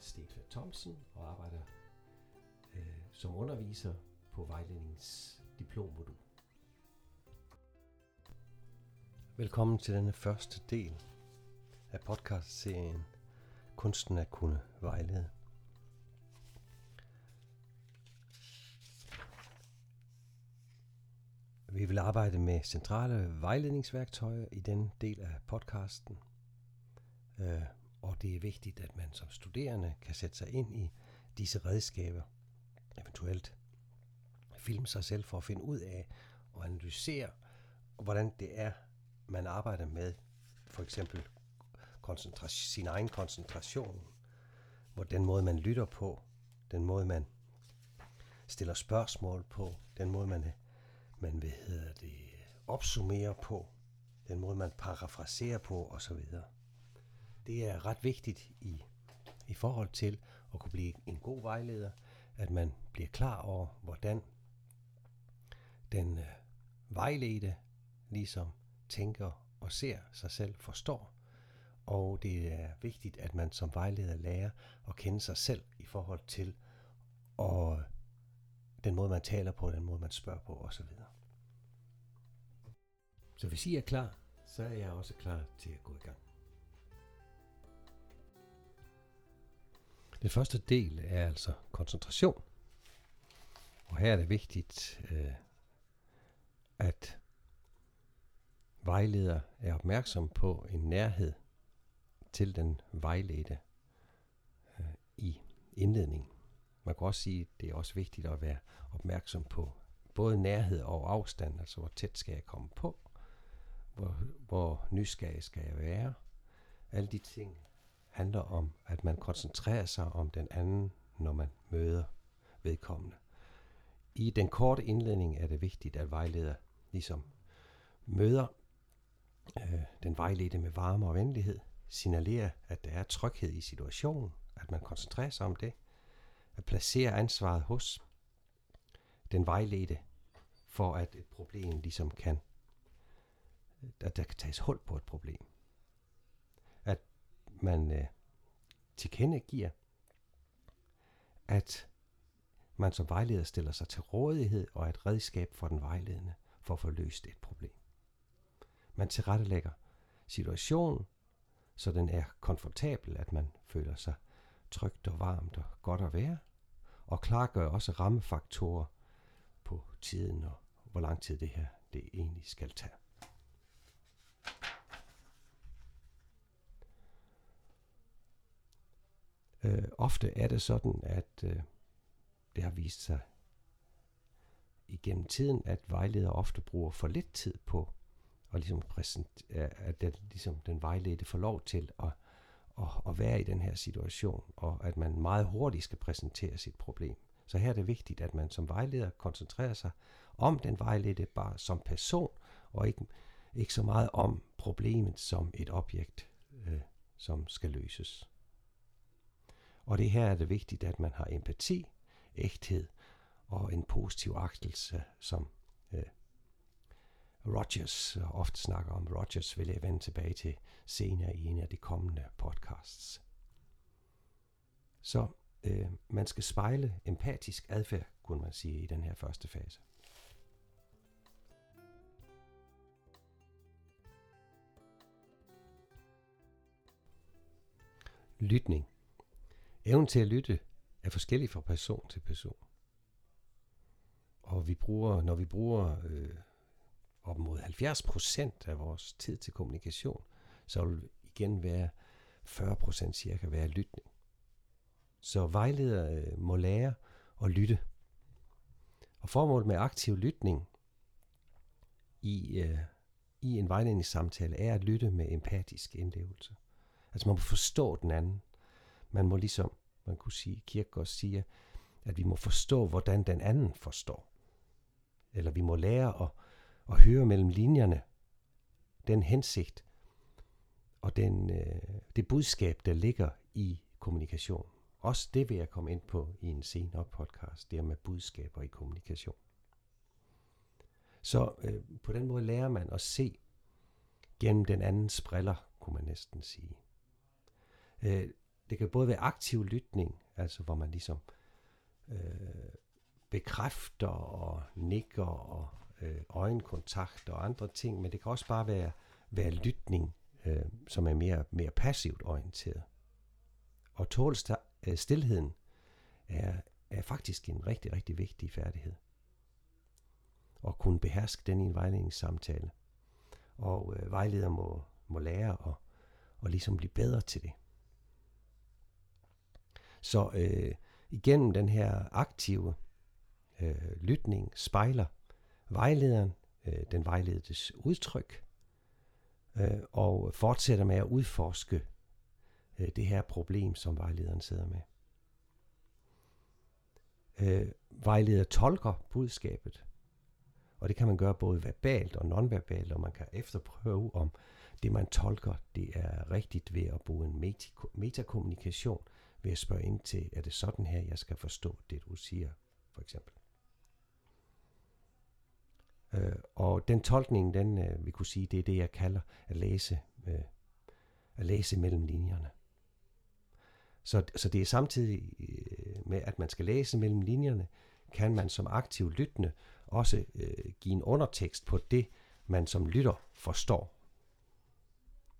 Stenfeldt Thomsen og arbejder øh, som underviser på vejledningens diplommodul. Velkommen til denne første del af podcastserien Kunsten at kunne vejlede. Vi vil arbejde med centrale vejledningsværktøjer i den del af podcasten. Øh, og det er vigtigt, at man som studerende kan sætte sig ind i disse redskaber, eventuelt filme sig selv for at finde ud af og analysere, hvordan det er, man arbejder med for eksempel sin egen koncentration, hvor den måde, man lytter på, den måde, man stiller spørgsmål på, den måde, man, man hvad hedder det, opsummerer på, den måde, man parafraserer på osv det er ret vigtigt i, i forhold til at kunne blive en god vejleder, at man bliver klar over, hvordan den øh, vejledte ligesom tænker og ser sig selv, forstår. Og det er vigtigt, at man som vejleder lærer at kende sig selv i forhold til og den måde, man taler på, den måde, man spørger på osv. Så hvis I er klar, så er jeg også klar til at gå i gang. Den første del er altså koncentration. Og her er det vigtigt, øh, at vejleder er opmærksom på en nærhed til den vejledte øh, i indledningen. Man kan også sige, at det er også vigtigt at være opmærksom på både nærhed og afstand, altså hvor tæt skal jeg komme på, hvor, hvor nysgerrig skal jeg være. Alle de ting handler om, at man koncentrerer sig om den anden, når man møder vedkommende. I den korte indledning er det vigtigt, at vejleder ligesom møder øh, den vejledte med varme og venlighed, signalerer, at der er tryghed i situationen, at man koncentrerer sig om det, at placere ansvaret hos den vejledte, for at et problem ligesom kan, at der kan tages hul på et problem man øh, tilkendegiver, at man som vejleder stiller sig til rådighed og er et redskab for den vejledende for at få løst et problem. Man tilrettelægger situationen, så den er komfortabel, at man føler sig trygt og varmt og godt at være, og klargør også rammefaktorer på tiden og hvor lang tid det her det egentlig skal tage. Øh, ofte er det sådan, at øh, det har vist sig igennem tiden, at vejledere ofte bruger for lidt tid på at ligesom at den, ligesom den vejledte får lov til at, at, at være i den her situation, og at man meget hurtigt skal præsentere sit problem. Så her er det vigtigt, at man som vejleder koncentrerer sig om den vejledte bare som person, og ikke, ikke så meget om problemet som et objekt, øh, som skal løses. Og det her er det vigtigt, at man har empati, ægthed og en positiv agtelse, som øh, Rogers ofte snakker om. Rogers vil jeg vende tilbage til senere i en af de kommende podcasts. Så øh, man skal spejle empatisk adfærd, kunne man sige, i den her første fase. Lytning. Evnen til at lytte er forskellig fra person til person. Og vi bruger, når vi bruger øh, op mod 70 procent af vores tid til kommunikation, så vil igen være 40 procent cirka være lytning. Så vejledere øh, må lære at lytte. Og formålet med aktiv lytning i, øh, i en vejledningssamtale er at lytte med empatisk indlevelse. Altså man må forstå den anden. Man må ligesom man kunne sige, Kierkegaard siger, at vi må forstå, hvordan den anden forstår. Eller vi må lære at, at høre mellem linjerne den hensigt og den, øh, det budskab, der ligger i kommunikation. Også det vil jeg komme ind på i en senere podcast, det med budskaber i kommunikation. Så øh, på den måde lærer man at se gennem den andens briller, kunne man næsten sige. Øh, det kan både være aktiv lytning, altså hvor man ligesom øh, bekræfter og nikker og øh, øjenkontakt og andre ting, men det kan også bare være, være lytning, øh, som er mere, mere passivt orienteret. Og tål øh, stillheden er, er faktisk en rigtig, rigtig vigtig færdighed. Og kunne beherske den i en vejledningssamtale. Og øh, vejleder må, må lære at og ligesom blive bedre til det. Så øh, igennem den her aktive øh, lytning spejler vejlederen øh, den vejlededes udtryk øh, og fortsætter med at udforske øh, det her problem, som vejlederen sidder med. Øh, vejleder tolker budskabet, og det kan man gøre både verbalt og nonverbalt, og man kan efterprøve, om det man tolker, det er rigtigt ved at bruge en metakommunikation, ved at spørge ind til, er det sådan her, jeg skal forstå det, du siger, for eksempel. Øh, og den tolkning, den øh, vi kunne sige, det er det, jeg kalder at læse, øh, at læse mellem linjerne. Så, så det er samtidig øh, med, at man skal læse mellem linjerne, kan man som aktiv lyttende også øh, give en undertekst på det, man som lytter forstår.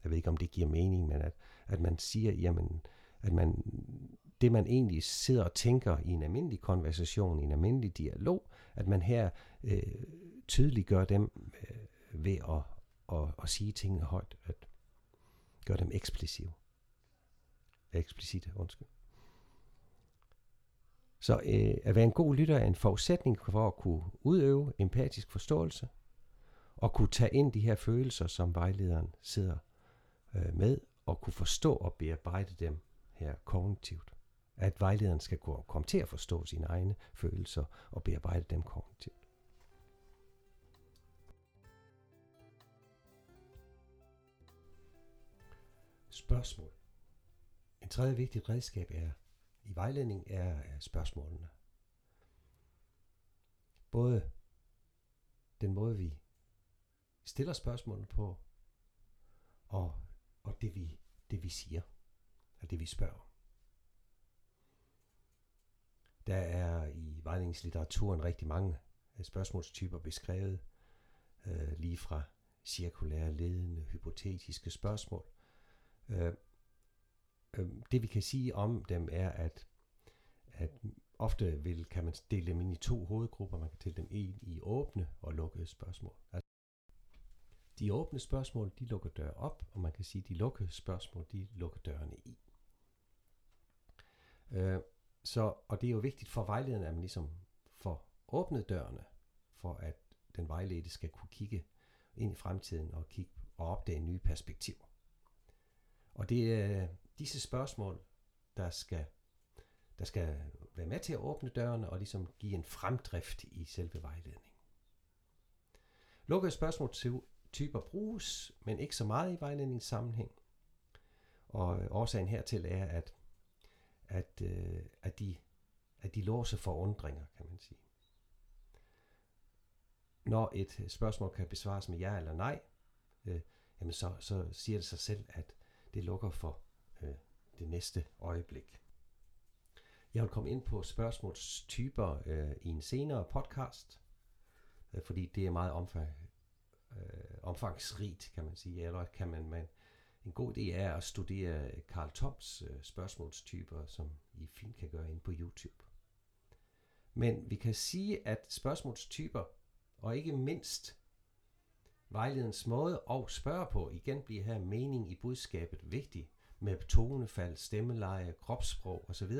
Jeg ved ikke, om det giver mening, men at, at man siger, jamen, at man, det man egentlig sidder og tænker i en almindelig konversation, i en almindelig dialog, at man her øh, tydeliggør dem øh, ved at, at, at sige tingene højt, at gøre dem eksplicive. Eksplicite, undskyld. Så øh, at være en god lytter er en forudsætning for at kunne udøve empatisk forståelse, og kunne tage ind de her følelser, som vejlederen sidder øh, med, og kunne forstå og bearbejde dem her kognitivt. At vejlederen skal komme til at forstå sine egne følelser og bearbejde dem kognitivt. Spørgsmål. En tredje vigtigt redskab er i vejledning er spørgsmålene. Både den måde, vi stiller spørgsmålene på, og, og det, vi, det, vi siger, af det, vi spørger. Der er i vejledningslitteraturen rigtig mange øh, spørgsmålstyper beskrevet, øh, lige fra cirkulære, ledende, hypotetiske spørgsmål, Øh, øh, det vi kan sige om dem er, at, at ofte vil, kan man dele dem ind i to hovedgrupper. Man kan dele dem ind i åbne og lukkede spørgsmål. Altså, de åbne spørgsmål, de lukker døre op, og man kan sige, at de lukkede spørgsmål, de lukker dørene i. Øh, så, og det er jo vigtigt for vejlederen, at man ligesom får åbnet dørene, for at den vejledte skal kunne kigge ind i fremtiden og kigge og opdage nye perspektiver. Og det er øh, disse spørgsmål, der skal, der skal være med til at åbne dørene og ligesom give en fremdrift i selve vejledningen. Lukkede spørgsmålstyper bruges, men ikke så meget i vejledningssammenhæng. Og øh, årsagen hertil er, at, at, øh, at, de, at de låser forundringer, kan man sige. Når et spørgsmål kan besvares med ja eller nej, øh, jamen så, så siger det sig selv, at det lukker for øh, det næste øjeblik. Jeg vil komme ind på spørgsmålstyper øh, i en senere podcast, øh, fordi det er meget omfang, øh, omfangsrigt, kan man sige. Eller kan man, man en god idé er at studere Karl Toms øh, spørgsmålstyper, som I fint kan gøre ind på YouTube. Men vi kan sige, at spørgsmålstyper, og ikke mindst Vejledens måde at spørge på, igen bliver her mening i budskabet vigtig, med tonefald, stemmeleje, kropssprog osv.,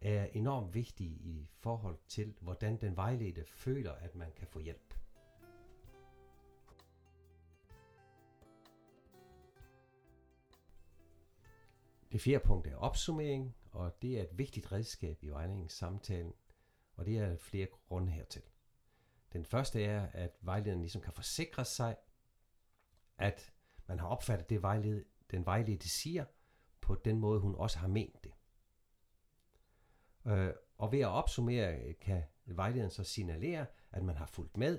er enormt vigtig i forhold til, hvordan den vejledte føler, at man kan få hjælp. Det fjerde punkt er opsummering, og det er et vigtigt redskab i vejledningssamtalen, og det er flere grunde hertil. Den første er, at vejlederen ligesom kan forsikre sig, at man har opfattet det, vejled, den vejledte siger, på den måde, hun også har ment det. Øh, og ved at opsummere, kan vejlederen så signalere, at man har fulgt med,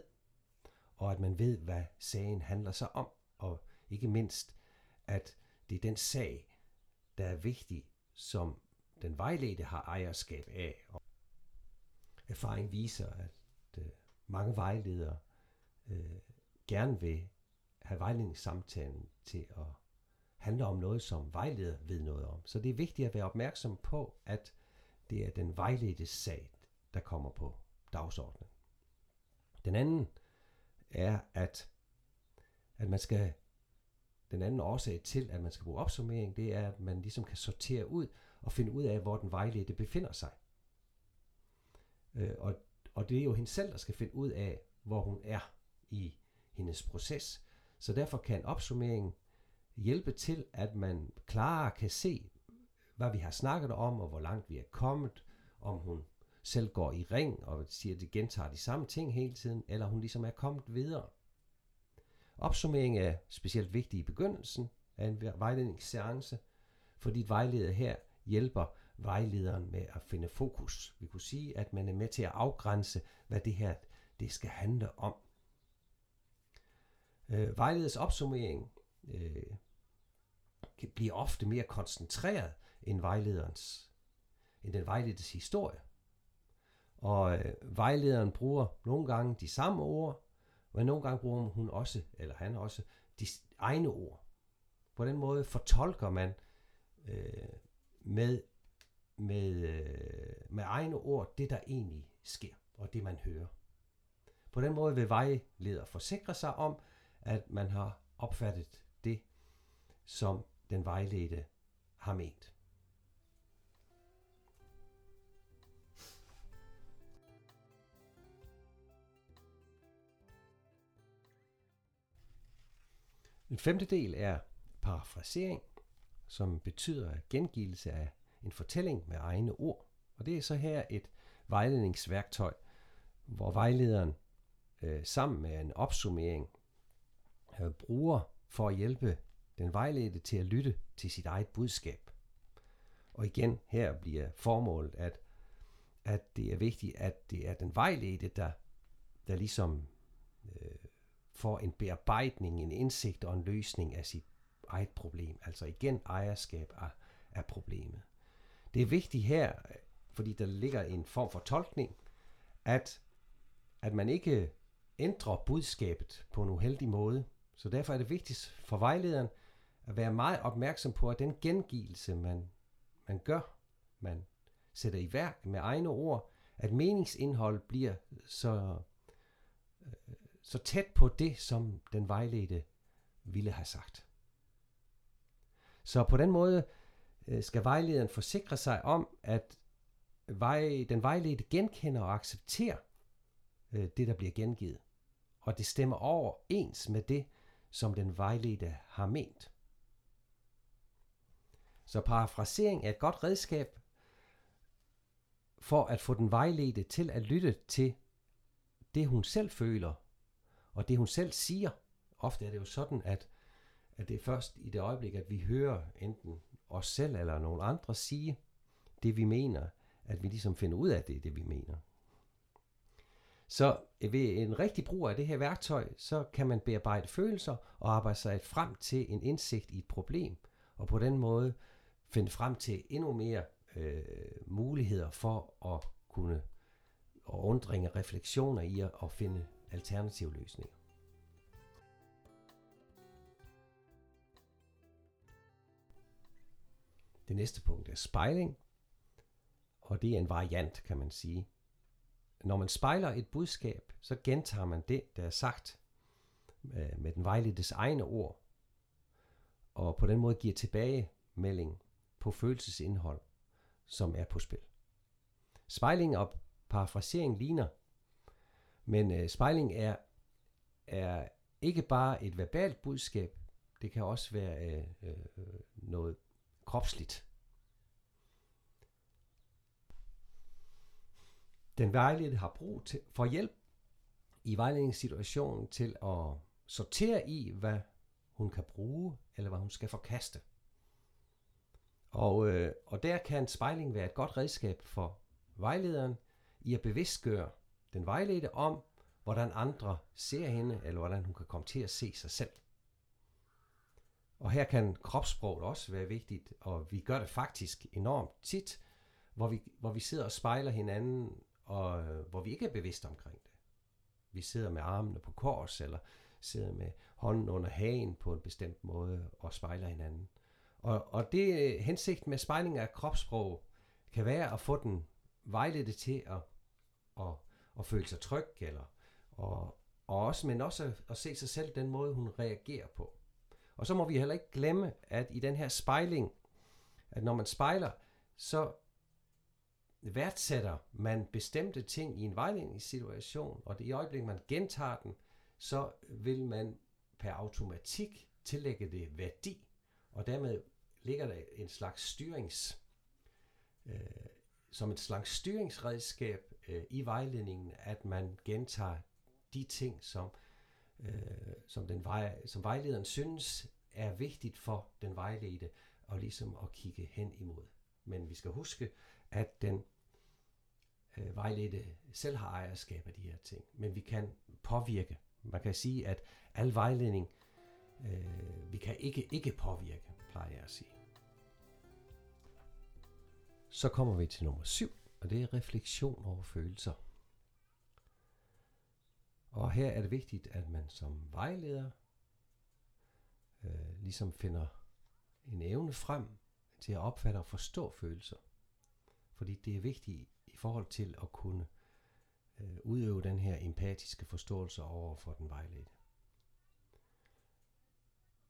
og at man ved, hvad sagen handler sig om, og ikke mindst, at det er den sag, der er vigtig, som den vejledte har ejerskab af. Og erfaring viser, at øh, mange vejledere øh, gerne vil have vejledningssamtalen til at handle om noget, som vejleder ved noget om. Så det er vigtigt at være opmærksom på, at det er den vejledte sag, der kommer på dagsordenen. Den anden er, at, at man skal den anden årsag til, at man skal bruge opsummering, det er, at man ligesom kan sortere ud og finde ud af, hvor den vejledte befinder sig. Øh, og, og det er jo hende selv, der skal finde ud af, hvor hun er i hendes proces. Så derfor kan opsummering hjælpe til, at man klarere kan se, hvad vi har snakket om, og hvor langt vi er kommet, om hun selv går i ring og siger, at det gentager de samme ting hele tiden, eller hun ligesom er kommet videre. Opsummering er specielt vigtig i begyndelsen af en vejledningsseance, fordi vejleder her hjælper vejlederen med at finde fokus. Vi kunne sige, at man er med til at afgrænse, hvad det her det skal handle om. Øh, vejleders opsummering øh, bliver ofte mere koncentreret end vejlederens, end den vejledes historie. Og øh, vejlederen bruger nogle gange de samme ord, men nogle gange bruger hun også, eller han også, de egne ord. På den måde fortolker man øh, med, med, øh, med egne ord det, der egentlig sker, og det man hører. På den måde vil vejleder forsikre sig om, at man har opfattet det, som den vejledte har ment. En femtedel er parafrasering, som betyder gengivelse af en fortælling med egne ord. Og det er så her et vejledningsværktøj, hvor vejlederen øh, sammen med en opsummering øh, bruger for at hjælpe den vejledte til at lytte til sit eget budskab. Og igen, her bliver formålet, at, at det er vigtigt, at det er den vejledte, der, der ligesom øh, får en bearbejdning, en indsigt og en løsning af sit eget problem. Altså igen ejerskab af, af problemet. Det er vigtigt her, fordi der ligger en form for tolkning, at, at man ikke ændrer budskabet på en uheldig måde. Så derfor er det vigtigt for vejlederen at være meget opmærksom på, at den gengivelse, man, man gør, man sætter i værk med egne ord, at meningsindhold bliver så, så tæt på det, som den vejledte ville have sagt. Så på den måde øh, skal vejlederen forsikre sig om, at vej, den vejledte genkender og accepterer øh, det, der bliver gengivet. Og det stemmer overens med det, som den vejledte har ment. Så parafrasering er et godt redskab for at få den vejledte til at lytte til det, hun selv føler, og det, hun selv siger. Ofte er det jo sådan, at, at det er først i det øjeblik, at vi hører enten os selv eller nogen andre sige det, vi mener, at vi ligesom finder ud af, det det, vi mener. Så ved en rigtig brug af det her værktøj, så kan man bearbejde følelser og arbejde sig frem til en indsigt i et problem, og på den måde finde frem til endnu mere øh, muligheder for at kunne og undringe refleksioner i at, at finde alternative løsninger. Det næste punkt er spejling, og det er en variant, kan man sige. Når man spejler et budskab, så gentager man det, der er sagt øh, med den vejledtes egne ord, og på den måde giver tilbagemelding på følelsesindhold, som er på spil. Spejling og parafrasering ligner, men øh, spejling er, er ikke bare et verbalt budskab, det kan også være øh, øh, noget kropsligt. Den vejledte har brug til, for hjælp i vejledningssituationen til at sortere i, hvad hun kan bruge, eller hvad hun skal forkaste. Og, øh, og der kan spejling være et godt redskab for vejlederen i at bevidstgøre den vejledte om, hvordan andre ser hende, eller hvordan hun kan komme til at se sig selv. Og her kan kropssproget også være vigtigt, og vi gør det faktisk enormt tit, hvor vi, hvor vi sidder og spejler hinanden, og øh, hvor vi ikke er bevidste omkring det. Vi sidder med armene på kors, eller sidder med hånden under hagen på en bestemt måde og spejler hinanden. Og, og det øh, hensigt med spejling af kropssprog kan være at få den vejledte til at, at, at føle sig tryg, eller, og, og også, men også at, at se sig selv den måde, hun reagerer på. Og så må vi heller ikke glemme, at i den her spejling, at når man spejler, så værdsætter man bestemte ting i en vejledningssituation, og det i øjeblikket, man gentager den, så vil man per automatik tillægge det værdi, og dermed ligger der en slags styrings, øh, som et slags styringsredskab øh, i vejledningen, at man gentager de ting, som, øh, som, den vej, som vejlederen synes er vigtigt for den vejledte, og ligesom at kigge hen imod. Men vi skal huske, at den øh, vejledte selv har ejerskab af de her ting, men vi kan påvirke. Man kan sige, at al vejledning, øh, vi kan ikke ikke påvirke, plejer jeg at sige. Så kommer vi til nummer 7 og det er refleksion over følelser. Og her er det vigtigt, at man som vejleder øh, ligesom finder en evne frem til at opfatte og forstå følelser. Fordi det er vigtigt i forhold til at kunne øh, udøve den her empatiske forståelse over for den vejledte.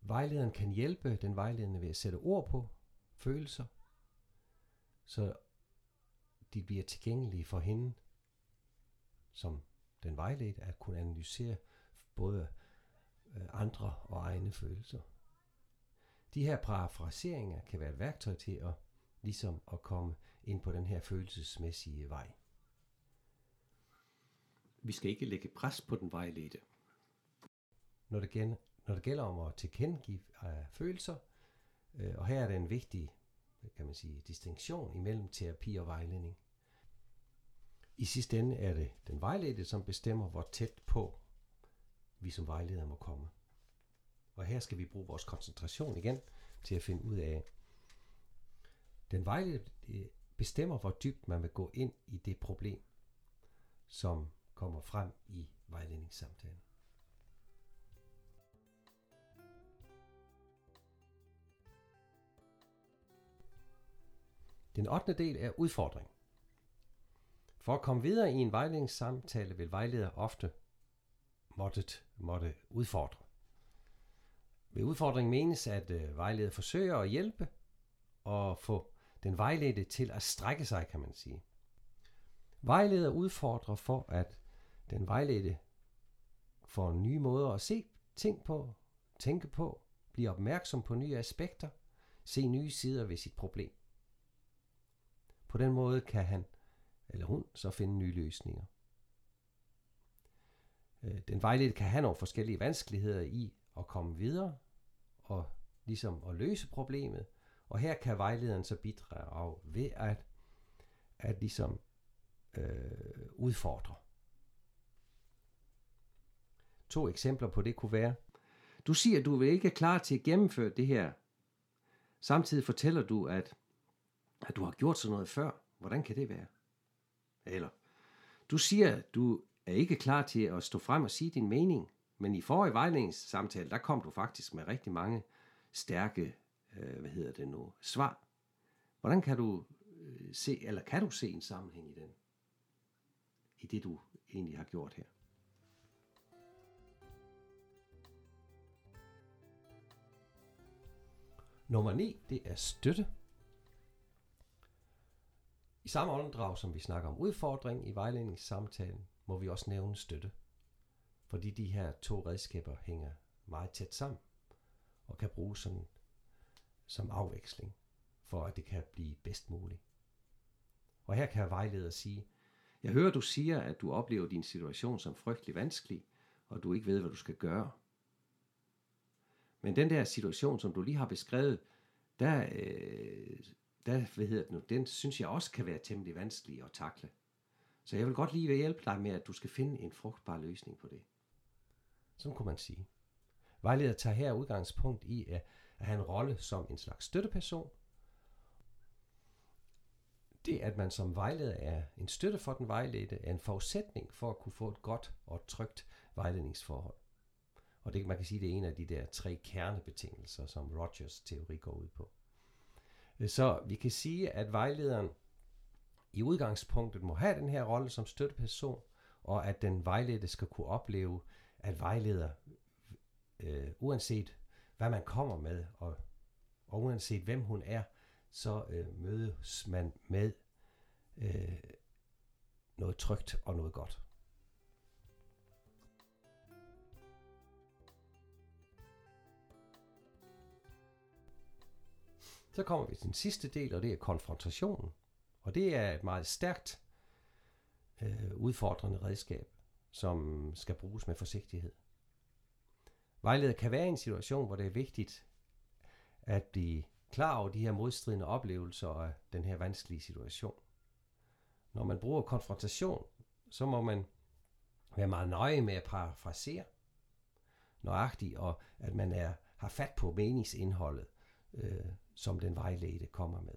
Vejlederen kan hjælpe den vejledende ved at sætte ord på følelser, så de bliver tilgængelige for hende som den vejledte at kunne analysere både øh, andre og egne følelser. De her parafraseringer kan være et værktøj til at ligesom at komme ind på den her følelsesmæssige vej. Vi skal ikke lægge pres på den vejledte. Når det, gælder, når det gælder om at tilkendegive uh, følelser, uh, og her er det en vigtig kan man sige, distinktion imellem terapi og vejledning. I sidste ende er det den vejledte, som bestemmer, hvor tæt på vi som vejleder må komme. Og her skal vi bruge vores koncentration igen til at finde ud af, den vejledte bestemmer, hvor dybt man vil gå ind i det problem, som kommer frem i vejledningssamtalen. Den 8. del er udfordring. For at komme videre i en vejledningssamtale vil vejleder ofte måttet, måtte udfordre. Ved udfordring menes, at øh, vejleder forsøger at hjælpe og få den vejledte til at strække sig, kan man sige. Vejleder udfordrer for, at den vejledte får nye måder at se ting på, tænke på, blive opmærksom på nye aspekter, se nye sider ved sit problem. På den måde kan han eller hun så finde nye løsninger. Øh, den vejledte kan have nogle forskellige vanskeligheder i at komme videre og ligesom at løse problemet. Og her kan vejlederen så bidrage ved at, at ligesom øh, udfordre. To eksempler på det kunne være, du siger, at du er ikke klar til at gennemføre det her. Samtidig fortæller du, at, at du har gjort sådan noget før. Hvordan kan det være? Eller, du siger, du er ikke klar til at stå frem og sige din mening, men i forrige vejledningssamtale, der kom du faktisk med rigtig mange stærke, øh, hvad hedder det nu, svar. Hvordan kan du øh, se, eller kan du se en sammenhæng i den? I det, du egentlig har gjort her. Nummer 9, det er støtte. I samme åndedrag, som vi snakker om udfordring i vejledningssamtalen, må vi også nævne støtte. Fordi de her to redskaber hænger meget tæt sammen og kan bruges som, som afveksling, for at det kan blive bedst muligt. Og her kan vejleder sige, jeg hører, du siger, at du oplever din situation som frygtelig vanskelig, og du ikke ved, hvad du skal gøre. Men den der situation, som du lige har beskrevet, der, øh, der hvad hedder det nu, den synes jeg også kan være temmelig vanskelig at takle. Så jeg vil godt lige hjælpe dig med, at du skal finde en frugtbar løsning på det. Sådan kunne man sige. Vejleder tager her udgangspunkt i, at, at have en rolle som en slags støtteperson. Det, at man som vejleder er en støtte for den vejledte, er en forudsætning for at kunne få et godt og trygt vejledningsforhold. Og det, man kan sige, det er en af de der tre kernebetingelser, som Rogers teori går ud på. Så vi kan sige, at vejlederen i udgangspunktet må have den her rolle som støtteperson, og at den vejledte skal kunne opleve, at vejleder, øh, uanset hvad man kommer med, og, og uanset hvem hun er, så øh, mødes man med øh, noget trygt og noget godt. Så kommer vi til den sidste del, og det er konfrontationen. Og det er et meget stærkt øh, udfordrende redskab, som skal bruges med forsigtighed. Vejleder kan være i en situation, hvor det er vigtigt at blive klar over de her modstridende oplevelser og den her vanskelige situation. Når man bruger konfrontation, så må man være meget nøje med at parafrasere nøjagtigt, og at man er, har fat på meningsindholdet, øh, som den vejledte kommer med.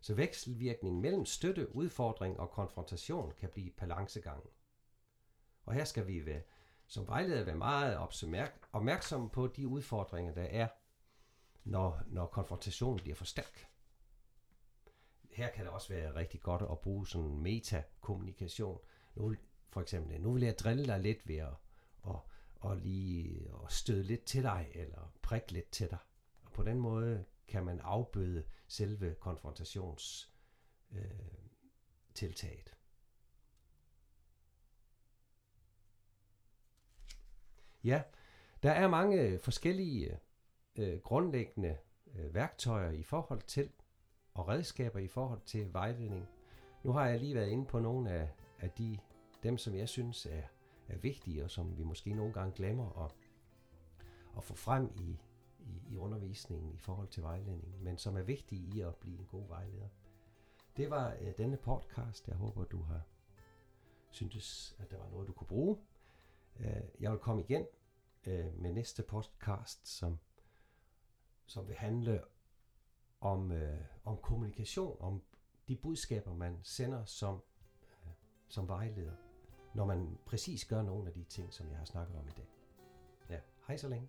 Så vekselvirkningen mellem støtte, udfordring og konfrontation kan blive balancegangen. Og her skal vi være, som vejleder være meget opmærksomme på de udfordringer, der er, når, når konfrontationen bliver for stærk. Her kan det også være rigtig godt at bruge sådan metakommunikation. Nu, for eksempel, nu vil jeg drille dig lidt ved at, og, og lige at støde lidt til dig, eller prikke lidt til dig. På den måde kan man afbøde selve konfrontations øh, tiltaget. Ja, der er mange forskellige øh, grundlæggende øh, værktøjer i forhold til og redskaber i forhold til vejledning. Nu har jeg lige været inde på nogle af, af de, dem, som jeg synes er, er vigtige, og som vi måske nogle gange glemmer at, at få frem i, i, i undervisningen i forhold til vejledning, men som er vigtige i at blive en god vejleder. Det var øh, denne podcast. Jeg håber, du har syntes, at der var noget, du kunne bruge. Øh, jeg vil komme igen øh, med næste podcast, som, som vil handle om, øh, om kommunikation, om de budskaber, man sender som, øh, som vejleder, når man præcis gør nogle af de ting, som jeg har snakket om i dag. Ja, hej så længe.